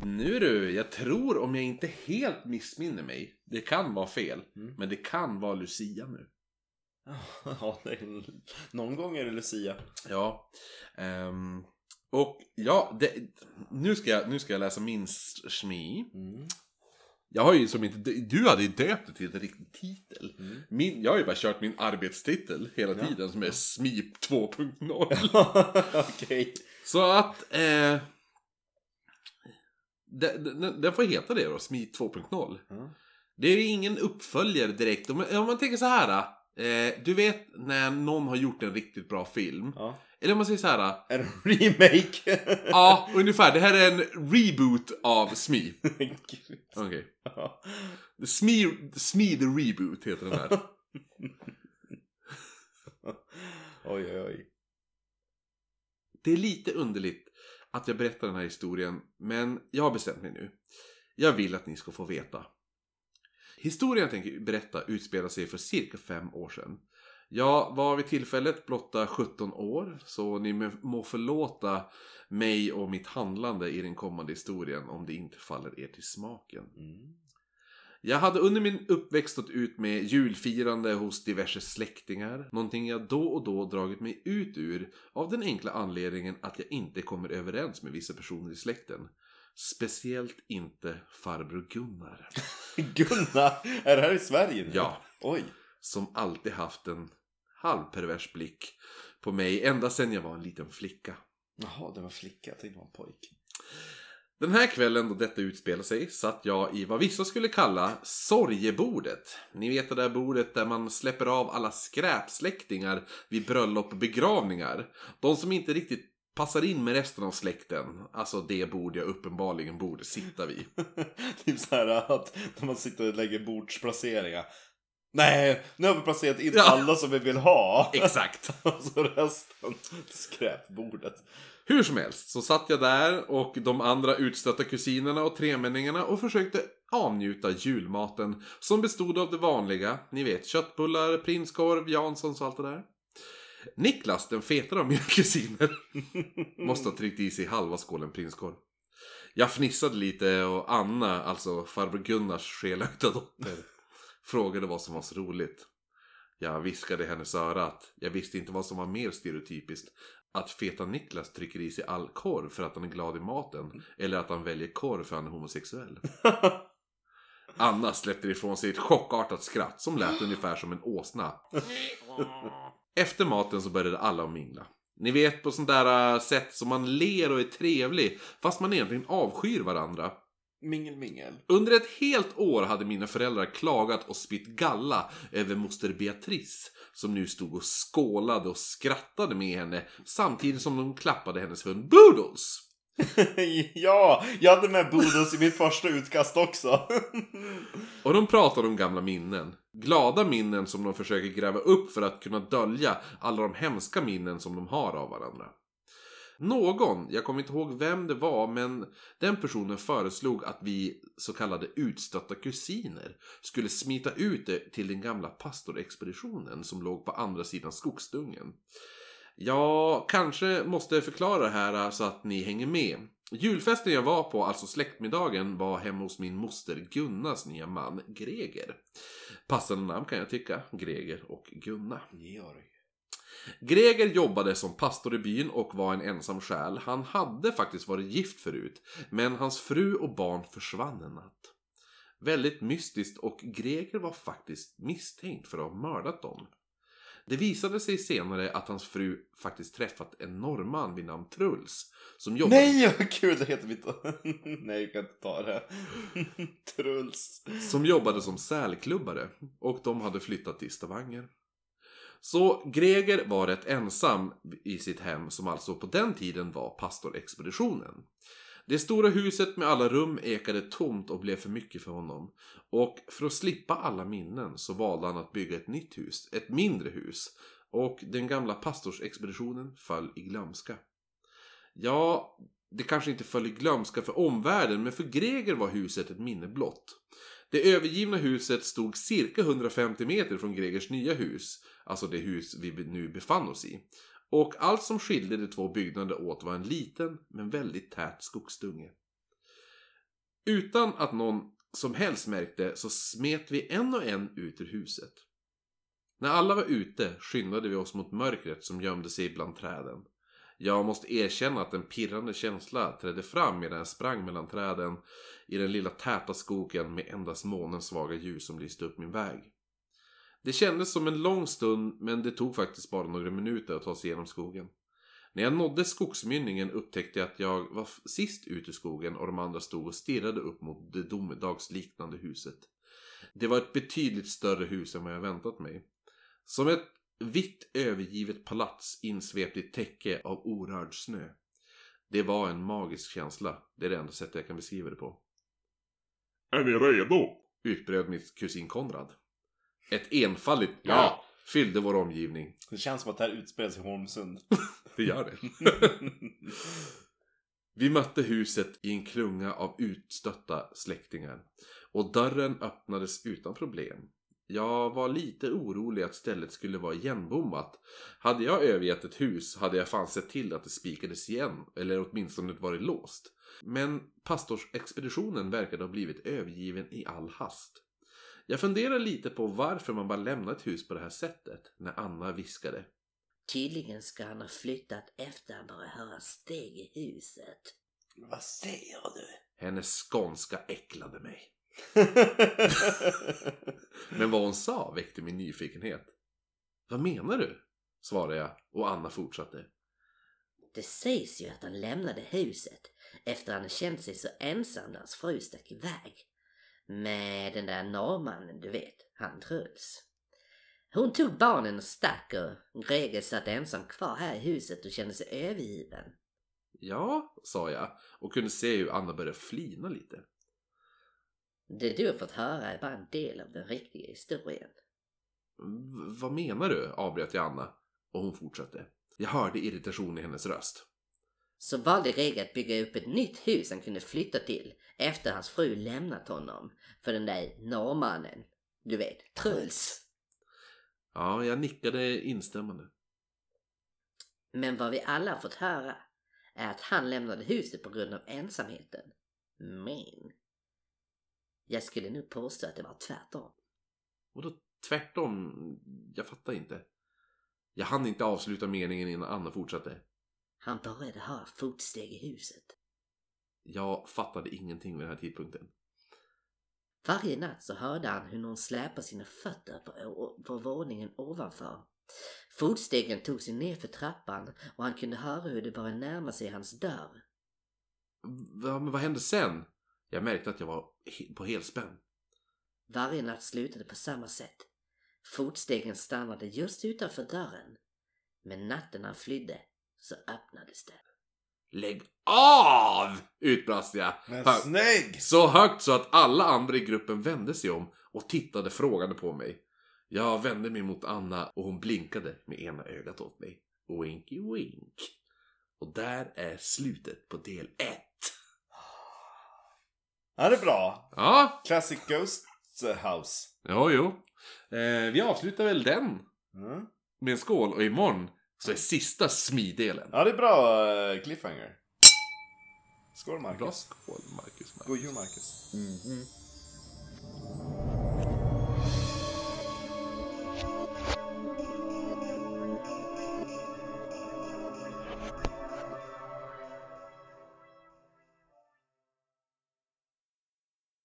Nu du, jag tror om jag inte helt missminner mig. Det kan vara fel. Mm. Men det kan vara Lucia nu. Ja, är, någon gång är det Lucia. Ja. Ehm, och ja, det, nu, ska jag, nu ska jag läsa min SMI. Mm. Jag har ju som inte, du hade ju döpt det till en riktig titel. Mm. Min, jag har ju bara kört min arbetstitel hela Ja. tiden som är SMI 2.0. Okej. Så att... Eh, den, den, får heta det då, SMI 2.0. Ja. Det är ju ingen uppföljare direkt. Om, om man tänker så här. Eh, du vet när någon har gjort en riktigt bra film. Ja. Eller om man säger så här. En remake? Ja, ungefär. Det här är en reboot av SMI. Okej. Ja. SMI, SMI the reboot heter den här. Oj, oj, oj. Det är lite underligt att jag berättar den här historien, men jag har bestämt mig nu. Jag vill att ni ska få veta. Historien jag tänker berätta utspelar sig för cirka fem år sedan. Jag var vid tillfället blotta 17 år, så ni må förlåta mig och mitt handlande i den kommande historien om det inte faller er till smaken. Mm. Jag hade under min uppväxt stått ut med julfirande hos diverse släktingar. Någonting jag då och då dragit mig ut ur av den enkla anledningen att jag inte kommer överens med vissa personer i släkten. Speciellt inte farbror Gunnar. Gunnar! Är det här i Sverige nu? Ja, Oj. som alltid haft en halvpervers blick på mig ända sedan jag var en liten flicka. Jaha, det var flicka. Jag tänkte det var en pojk. Den här kvällen då detta utspelar sig satt jag i vad vissa skulle kalla sorgebordet. Ni vet det där bordet där man släpper av alla skräpsläktingar vid bröllop och begravningar. De som inte riktigt passar in med resten av släkten. Alltså det bord jag uppenbarligen borde sitta vid. typ så här att när man sitter och lägger bordsplaceringar. Nej, nu har vi placerat in Ja. alla som vi vill ha. Exakt. och så resten skräpbordet. Hur som helst så satt jag där och de andra utstötta kusinerna och tremänningarna och försökte avnjuta julmaten som bestod av det vanliga, ni vet köttbullar, prinskorv, Janssons och allt det där. Niklas, den fetare av mina kusiner, måste ha tryckt i sig halva skålen prinskorv. Jag fnissade lite och Anna, alltså farbror Gunnars skelögda dotter, frågade vad som var så roligt. Jag viskade i hennes öra att jag visste inte vad som var mer stereotypiskt att feta Niklas trycker i sig all korv för att han är glad i maten. Eller att han väljer korv för att han är homosexuell. Anna släppte ifrån sig ett chockartat skratt som lät ungefär som en åsna. Efter maten så började alla mingla. Ni vet på sånt där äh, sätt som man ler och är trevlig fast man egentligen avskyr varandra. Mingel, mingel. Under ett helt år hade mina föräldrar klagat och spytt galla över moster Beatrice som nu stod och skålade och skrattade med henne samtidigt som de klappade hennes hund Boodles. ja, jag hade med Bodos i mitt första utkast också. Och de pratade om gamla minnen. Glada minnen som de försöker gräva upp för att kunna dölja alla de hemska minnen som de har av varandra. Någon, jag kommer inte ihåg vem det var, men den personen föreslog att vi så kallade utstötta kusiner skulle smita ut det till den gamla pastorexpeditionen som låg på andra sidan skogsdungen. Jag kanske måste förklara det här så att ni hänger med. Julfesten jag var på, alltså släktmiddagen, var hemma hos min moster Gunnas nya man Greger. Passande namn kan jag tycka, Greger och Gunna. Georg. Greger jobbade som pastor i byn och var en ensam själ. Han hade faktiskt varit gift förut, men hans fru och barn försvann en natt. Väldigt mystiskt och Greger var faktiskt misstänkt för att ha mördat dem. Det visade sig senare att hans fru faktiskt träffat en norrman vid namn Truls. Som jobbade... Nej, vad kul det heter mitt... Nej, jag kan inte ta det. Truls. som jobbade som sälklubbare och de hade flyttat till Stavanger. Så Greger var rätt ensam i sitt hem som alltså på den tiden var pastorexpeditionen. Det stora huset med alla rum ekade tomt och blev för mycket för honom. Och för att slippa alla minnen så valde han att bygga ett nytt hus, ett mindre hus. Och den gamla pastorsexpeditionen föll i glömska. Ja, det kanske inte föll i glömska för omvärlden, men för Greger var huset ett minne blott. Det övergivna huset stod cirka 150 meter från Gregers nya hus, alltså det hus vi nu befann oss i. Och allt som skilde de två byggnaderna åt var en liten, men väldigt tät skogsdunge. Utan att någon som helst märkte så smet vi en och en ut ur huset. När alla var ute skyndade vi oss mot mörkret som gömde sig bland träden. Jag måste erkänna att en pirrande känsla trädde fram medan jag sprang mellan träden i den lilla täta skogen med endast månens svaga ljus som lyste upp min väg. Det kändes som en lång stund men det tog faktiskt bara några minuter att ta sig igenom skogen. När jag nådde skogsmynningen upptäckte jag att jag var sist ut ur skogen och de andra stod och stirrade upp mot det domedagsliknande huset. Det var ett betydligt större hus än vad jag väntat mig. Som ett vitt övergivet palats insvept i täcke av orörd snö. Det var en magisk känsla. Det är det enda sättet jag kan beskriva det på. Är ni redo? Utbröt mitt kusin Konrad. Ett enfaldigt ja fyllde vår omgivning. Det känns som att det här utspelar sig i Holmsund. Det gör det. Vi mötte huset i en klunga av utstötta släktingar. Och dörren öppnades utan problem. Jag var lite orolig att stället skulle vara igenbommat. Hade jag övergett ett hus hade jag fan sett till att det spikades igen, eller åtminstone varit låst. Men pastorsexpeditionen verkade ha blivit övergiven i all hast. Jag funderar lite på varför man bara lämnar ett hus på det här sättet, när Anna viskade. Tydligen ska han ha flyttat efter han började höra steg i huset. Vad säger du? Hennes skånska äcklade mig. Men vad hon sa väckte min nyfikenhet. Vad menar du? svarade jag och Anna fortsatte. Det sägs ju att han lämnade huset efter han känt sig så ensam när hans fru stack iväg. Med den där norrmannen du vet, han Truls. Hon tog barnen och stack och Greger satt ensam kvar här i huset och kände sig övergiven. Ja, sa jag och kunde se hur Anna började flina lite. Det du har fått höra är bara en del av den riktiga historien. V- vad menar du? avbröt jag Anna och hon fortsatte. Jag hörde irritation i hennes röst. Så valde Greger att bygga upp ett nytt hus han kunde flytta till efter hans fru lämnat honom för den där norrmannen. Du vet, Truls. Ja, jag nickade instämmande. Men vad vi alla har fått höra är att han lämnade huset på grund av ensamheten. Men jag skulle nog påstå att det var tvärtom. Och då tvärtom? Jag fattar inte. Jag hann inte avsluta meningen innan Anna fortsatte. Han började höra fotsteg i huset. Jag fattade ingenting vid den här tidpunkten. Varje natt så hörde han hur någon släpade sina fötter på, på våningen ovanför. Fotstegen tog sig ner för trappan och han kunde höra hur det började närma sig hans dörr. Va, men vad hände sen? Jag märkte att jag var på helspänn. Varje natt slutade på samma sätt. Fotstegen stannade just utanför dörren. Men natten han flydde så öppnades det. Lägg av! Utbrast jag. Men snygg! Så högt så att alla andra i gruppen vände sig om och tittade frågande på mig. Jag vände mig mot Anna och hon blinkade med ena ögat åt mig. Winky wink. Och där är slutet på del 1. Ja, det är bra. Ja, Classic Ghost House. jo, jo. Eh, vi avslutar väl den Mm. med en skål och imorgon så är sista smiddelen. Ja, det är bra eh, cliffhanger. Skål Bra Marcus. skål, Marcus. God jul Marcus. Mhm.